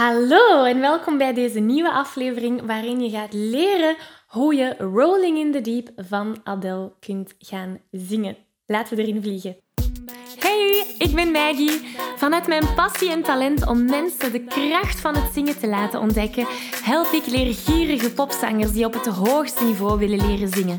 Hallo en welkom bij deze nieuwe aflevering waarin je gaat leren hoe je Rolling in the Deep van Adele kunt gaan zingen. Laten we erin vliegen. Hey, ik ben Maggie. Vanuit mijn passie en talent om mensen de kracht van het zingen te laten ontdekken, help ik leergierige popzangers die op het hoogste niveau willen leren zingen.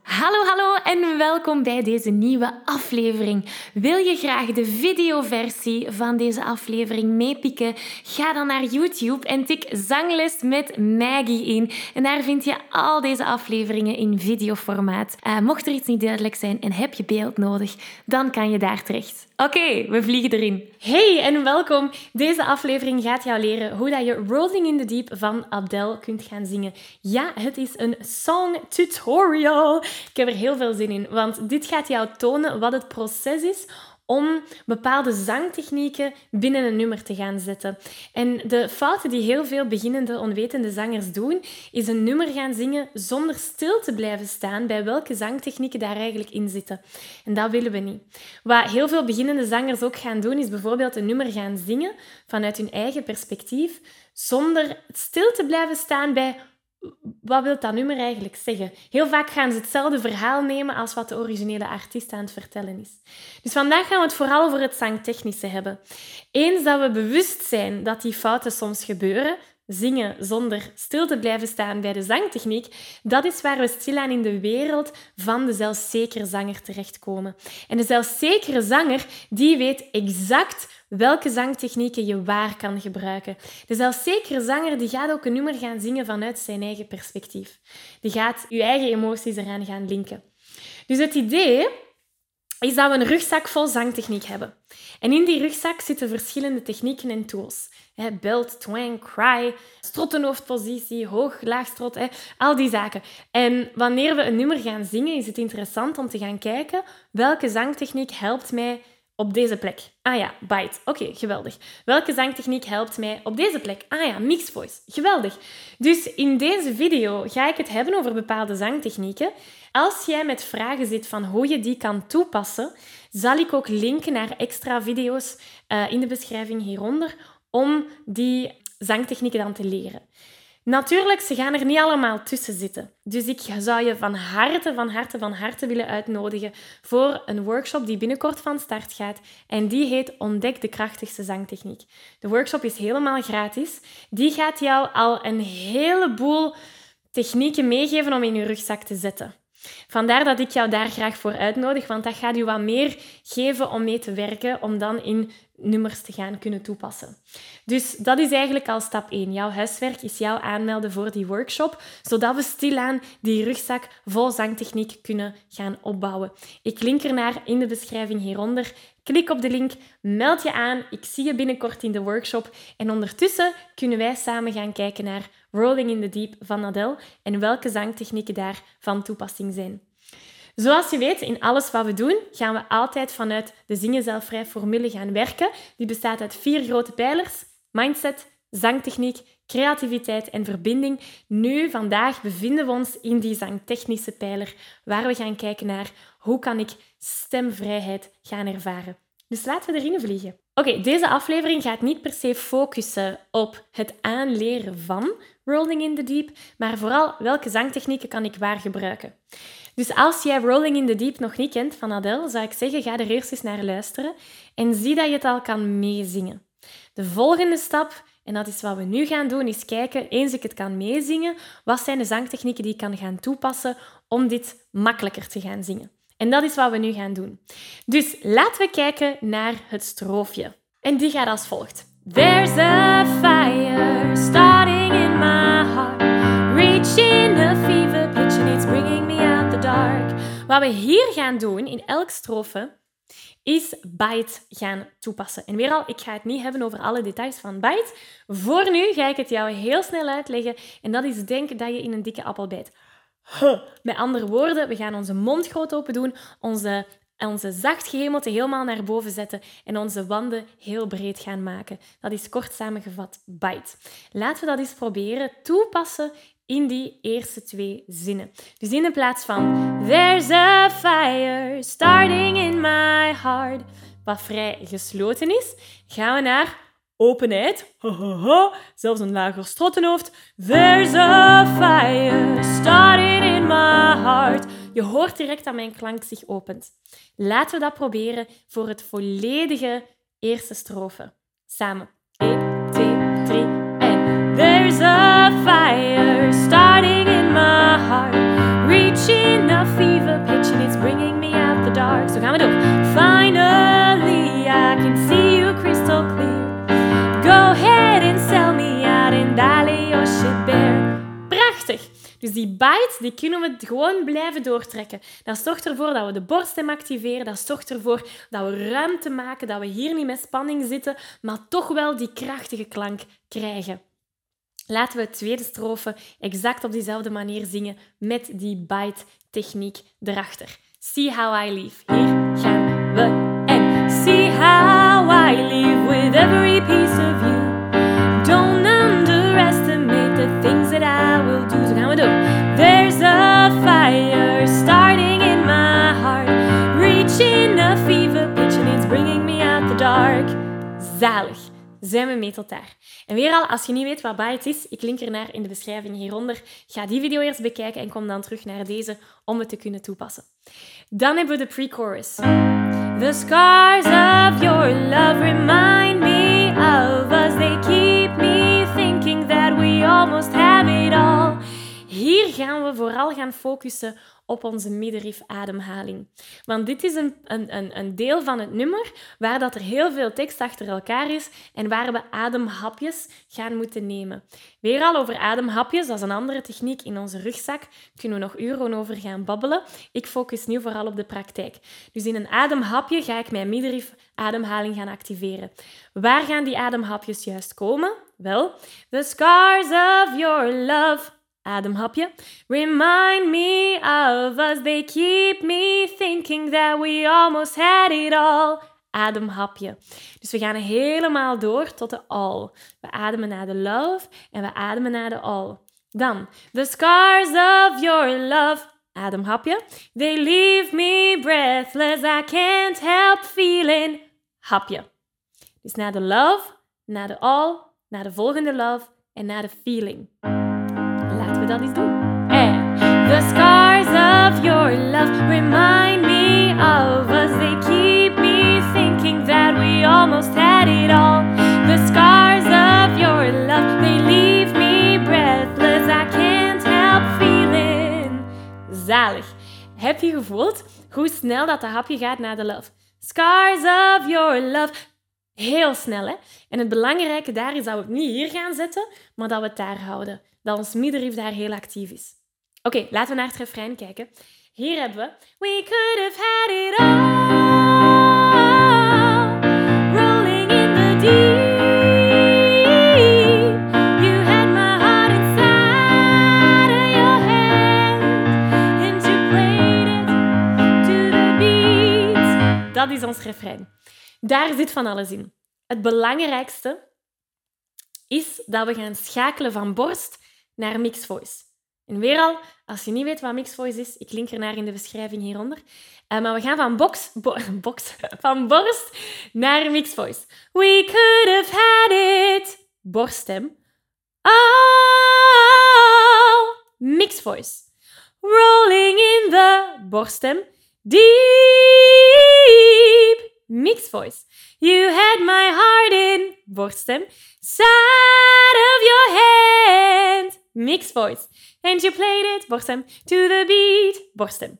Hallo, hallo en welkom bij deze nieuwe aflevering. Wil je graag de videoversie van deze aflevering meepikken? Ga dan naar YouTube en tik Zangles met Maggie in. En daar vind je al deze afleveringen in videoformaat. Uh, mocht er iets niet duidelijk zijn en heb je beeld nodig, dan kan je daar terecht. Oké, we vliegen erin. Hey en welkom. Deze aflevering gaat jou leren hoe dat je Rolling in the Deep van Adele kunt gaan zingen. Ja, het is een song tutorial. Ik heb er heel veel zin in, want dit gaat jou tonen wat het proces is om bepaalde zangtechnieken binnen een nummer te gaan zetten. En de fouten die heel veel beginnende, onwetende zangers doen, is een nummer gaan zingen zonder stil te blijven staan bij welke zangtechnieken daar eigenlijk in zitten. En dat willen we niet. Wat heel veel beginnende zangers ook gaan doen, is bijvoorbeeld een nummer gaan zingen vanuit hun eigen perspectief, zonder stil te blijven staan bij wat wil dat nummer eigenlijk zeggen? Heel vaak gaan ze hetzelfde verhaal nemen als wat de originele artiest aan het vertellen is. Dus vandaag gaan we het vooral over het zangtechnische hebben. Eens dat we bewust zijn dat die fouten soms gebeuren, zingen zonder stil te blijven staan bij de zangtechniek, dat is waar we stilaan in de wereld van de zelfzekere zanger terechtkomen. En de zelfzekere zanger, die weet exact welke zangtechnieken je waar kan gebruiken. De zelfzekere zanger die gaat ook een nummer gaan zingen vanuit zijn eigen perspectief. Die gaat je eigen emoties eraan gaan linken. Dus het idee is dat we een rugzak vol zangtechniek hebben. En in die rugzak zitten verschillende technieken en tools. belt, twang, cry, strottenhoofdpositie, hoog, laag strot, al die zaken. En wanneer we een nummer gaan zingen, is het interessant om te gaan kijken welke zangtechniek helpt mij op deze plek. Ah ja, bite. Oké, geweldig. Welke zangtechniek helpt mij op deze plek? Ah ja, mixed voice. Geweldig. Dus in deze video ga ik het hebben over bepaalde zangtechnieken. Als jij met vragen zit van hoe je die kan toepassen, zal ik ook linken naar extra video's uh, in de beschrijving hieronder om die zangtechnieken dan te leren. Natuurlijk, ze gaan er niet allemaal tussen zitten. Dus ik zou je van harte, van harte, van harte willen uitnodigen voor een workshop die binnenkort van start gaat. En die heet Ontdek de krachtigste zangtechniek. De workshop is helemaal gratis. Die gaat jou al een heleboel technieken meegeven om in je rugzak te zetten. Vandaar dat ik jou daar graag voor uitnodig, want dat gaat je wat meer geven om mee te werken, om dan in nummers te gaan kunnen toepassen. Dus dat is eigenlijk al stap 1. Jouw huiswerk is jou aanmelden voor die workshop, zodat we stilaan die rugzak vol zangtechniek kunnen gaan opbouwen. Ik link ernaar in de beschrijving hieronder. Klik op de link, meld je aan. Ik zie je binnenkort in de workshop. En ondertussen kunnen wij samen gaan kijken naar Rolling in the Deep van Adele en welke zangtechnieken daar van toepassing zijn. Zoals je weet, in alles wat we doen, gaan we altijd vanuit de Zingen Zelfvrij formule gaan werken. Die bestaat uit vier grote pijlers. Mindset, zangtechniek, creativiteit en verbinding. Nu, vandaag, bevinden we ons in die zangtechnische pijler, waar we gaan kijken naar hoe kan ik stemvrijheid gaan ervaren. Dus laten we erin vliegen. Oké, deze aflevering gaat niet per se focussen op het aanleren van Rolling in the Deep, maar vooral welke zangtechnieken kan ik waar gebruiken. Dus als jij Rolling in the Deep nog niet kent van Adele, zou ik zeggen, ga er eerst eens naar luisteren en zie dat je het al kan meezingen. De volgende stap, en dat is wat we nu gaan doen, is kijken, eens ik het kan meezingen, wat zijn de zangtechnieken die ik kan gaan toepassen om dit makkelijker te gaan zingen. En dat is wat we nu gaan doen. Dus laten we kijken naar het stroofje. En die gaat als volgt. There's a fire starting in my heart, reaching a fever pitch and it's bringing me out the dark. Wat we hier gaan doen in elke strofe is bite gaan toepassen. En weer al, ik ga het niet hebben over alle details van bite. Voor nu ga ik het jou heel snel uitleggen. En dat is denk dat je in een dikke appel bijt. Met andere woorden, we gaan onze mond groot open doen, onze, onze zacht gehemelte helemaal naar boven zetten en onze wanden heel breed gaan maken. Dat is kort samengevat bite. Laten we dat eens proberen toepassen in die eerste twee zinnen. Dus in de plaats van There's a fire starting in my heart, wat vrij gesloten is, gaan we naar openheid. Zelfs een lager strottenhoofd. There's a fire starting in my heart. Je hoort direct dat mijn klank zich opent. Laten we dat proberen voor het volledige eerste strofe. Samen. 1, Dus die bite, die kunnen we gewoon blijven doortrekken. Dat zorgt ervoor dat we de borststem activeren. Dat zorgt ervoor dat we ruimte maken, dat we hier niet met spanning zitten, maar toch wel die krachtige klank krijgen. Laten we de tweede strofe exact op diezelfde manier zingen met die bite-techniek erachter. See how I live. Hier gaan we. En see how I live with every piece of you. Zalig zijn we mee tot daar. En weer al, als je niet weet wat Bite is, ik link ernaar in de beschrijving hieronder. Ga die video eerst bekijken en kom dan terug naar deze om het te kunnen toepassen. Dan hebben we de pre-chorus. The scars of your love remind me of us. They keep me thinking that we almost have it all. Hier gaan we vooral gaan focussen op onze middenrif-ademhaling. Want dit is een, een, een deel van het nummer waar dat er heel veel tekst achter elkaar is en waar we ademhapjes gaan moeten nemen. Weer al over ademhapjes, dat is een andere techniek in onze rugzak. Kunnen we nog uren over gaan babbelen. Ik focus nu vooral op de praktijk. Dus in een ademhapje ga ik mijn middenrif-ademhaling gaan activeren. Waar gaan die ademhapjes juist komen? Wel, the scars of your love Ademhapje. Remind me of us, they keep me thinking that we almost had it all. Ademhapje. Dus we gaan helemaal door tot de all. We ademen naar de love en we ademen naar de all. Dan, the scars of your love. Ademhapje. They leave me breathless, I can't help feeling. Hapje. Dus naar de love, naar de all, naar de volgende love en naar de feeling dat eens doen. And the scars of your love remind me of us. They keep me thinking that we almost had it all. The scars of your love, they leave me breathless. I can't help feeling. Zalig. Heb je gevoeld hoe snel dat de hapje gaat naar de love? Scars of your love. Heel snel, hè? En het belangrijke daar is dat we het niet hier gaan zetten, maar dat we het daar houden dat ons middenrif daar heel actief is. Oké, laten we naar het refrein kijken. Hier hebben we We could have had it all Rolling in the deep Dat is ons refrein. Daar zit van alles in. Het belangrijkste is dat we gaan schakelen van borst naar Mixed Voice. En weer al, als je niet weet wat Mixed Voice is, ik link ernaar in de beschrijving hieronder. Uh, maar we gaan van, box, box, van borst naar Mixed Voice. We could have had it. Borststem. Oh, Mixed Voice. Rolling in the borststem. Deep. Mixed Voice. You had my heart in borststem. Side of your hand mixed voice. And you played it, borstem, to the beat, borstem.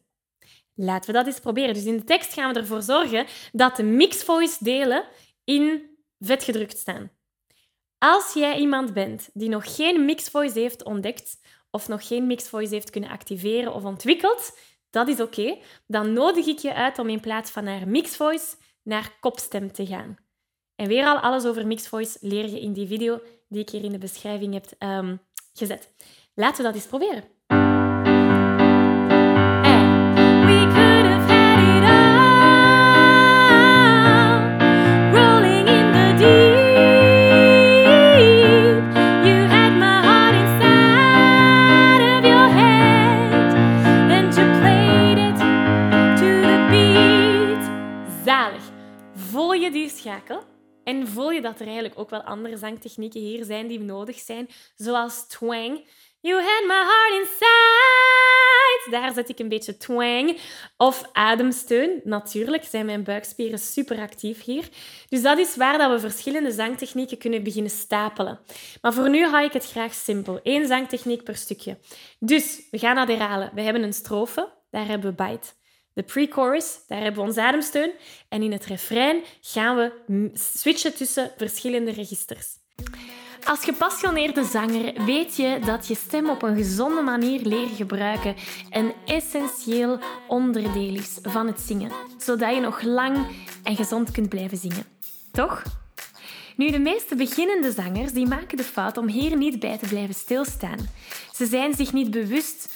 Laten we dat eens proberen. Dus in de tekst gaan we ervoor zorgen dat de mixed voice delen in vet gedrukt staan. Als jij iemand bent die nog geen mixed voice heeft ontdekt of nog geen mixed voice heeft kunnen activeren of ontwikkeld, dat is oké. Dan nodig ik je uit om in plaats van naar mixed voice naar kopstem te gaan. En weer al alles over mixed voice leer je in die video die ik hier in de beschrijving heb um, gezet. Laten we dat eens proberen. Andere zangtechnieken hier zijn die nodig zijn, zoals twang. You had my heart inside. Daar zet ik een beetje twang. Of ademsteun. Natuurlijk zijn mijn buikspieren super actief hier. Dus dat is waar dat we verschillende zangtechnieken kunnen beginnen stapelen. Maar voor nu hou ik het graag simpel. Eén zangtechniek per stukje. Dus we gaan dat herhalen. We hebben een strofe. Daar hebben we bite. De pre-chorus, daar hebben we ons ademsteun. En in het refrein gaan we switchen tussen verschillende registers. Als gepassioneerde zanger weet je dat je stem op een gezonde manier leren gebruiken een essentieel onderdeel is van het zingen, zodat je nog lang en gezond kunt blijven zingen. Toch? Nu, de meeste beginnende zangers die maken de fout om hier niet bij te blijven stilstaan. Ze zijn zich niet bewust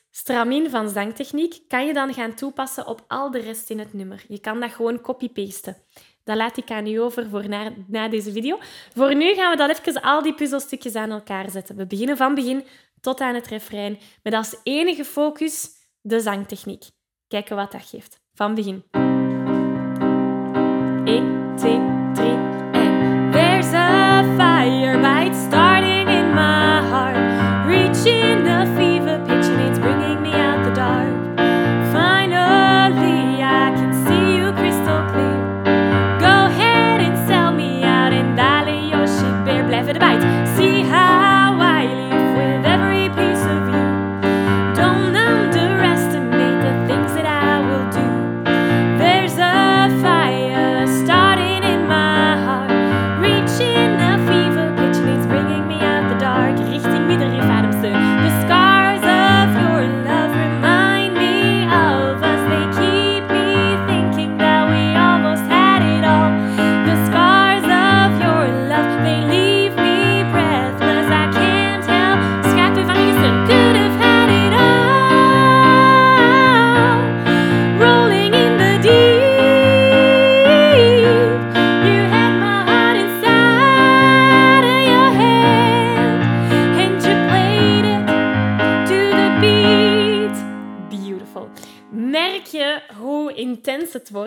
Stramin van zangtechniek kan je dan gaan toepassen op al de rest in het nummer. Je kan dat gewoon copy-pasten. Dat laat ik aan u over voor na, na deze video. Voor nu gaan we dat even al die puzzelstukjes aan elkaar zetten. We beginnen van begin tot aan het refrein, met als enige focus de zangtechniek. Kijken wat dat geeft. Van begin. 1, 2,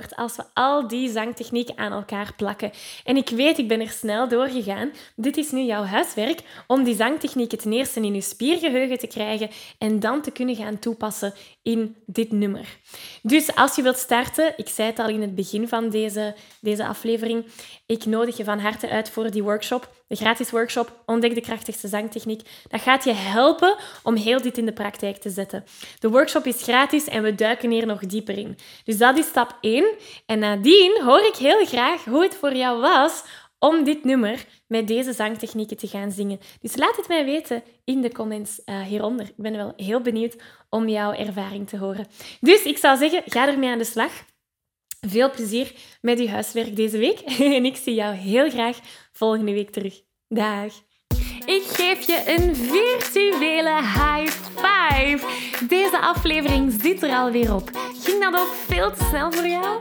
wordt als we al die zangtechnieken aan elkaar plakken? En ik weet, ik ben er snel doorgegaan. Dit is nu jouw huiswerk om die zangtechnieken ten eerste in je spiergeheugen te krijgen en dan te kunnen gaan toepassen in dit nummer. Dus als je wilt starten, ik zei het al in het begin van deze, deze aflevering, ik nodig je van harte uit voor die workshop, de gratis workshop Ontdek de krachtigste zangtechniek. Dat gaat je helpen om heel dit in de praktijk te zetten. De workshop is gratis en we duiken hier nog dieper in. Dus dat is stap 1. En nadien hoor ik heel graag hoe het voor jou was om dit nummer met deze zangtechnieken te gaan zingen. Dus laat het mij weten in de comments uh, hieronder. Ik ben wel heel benieuwd om jouw ervaring te horen. Dus ik zou zeggen, ga ermee aan de slag. Veel plezier met je huiswerk deze week. En ik zie jou heel graag volgende week terug. Dag! Ik geef je een virtuele high five. Deze aflevering zit er alweer op. Ging dat ook veel te snel voor jou?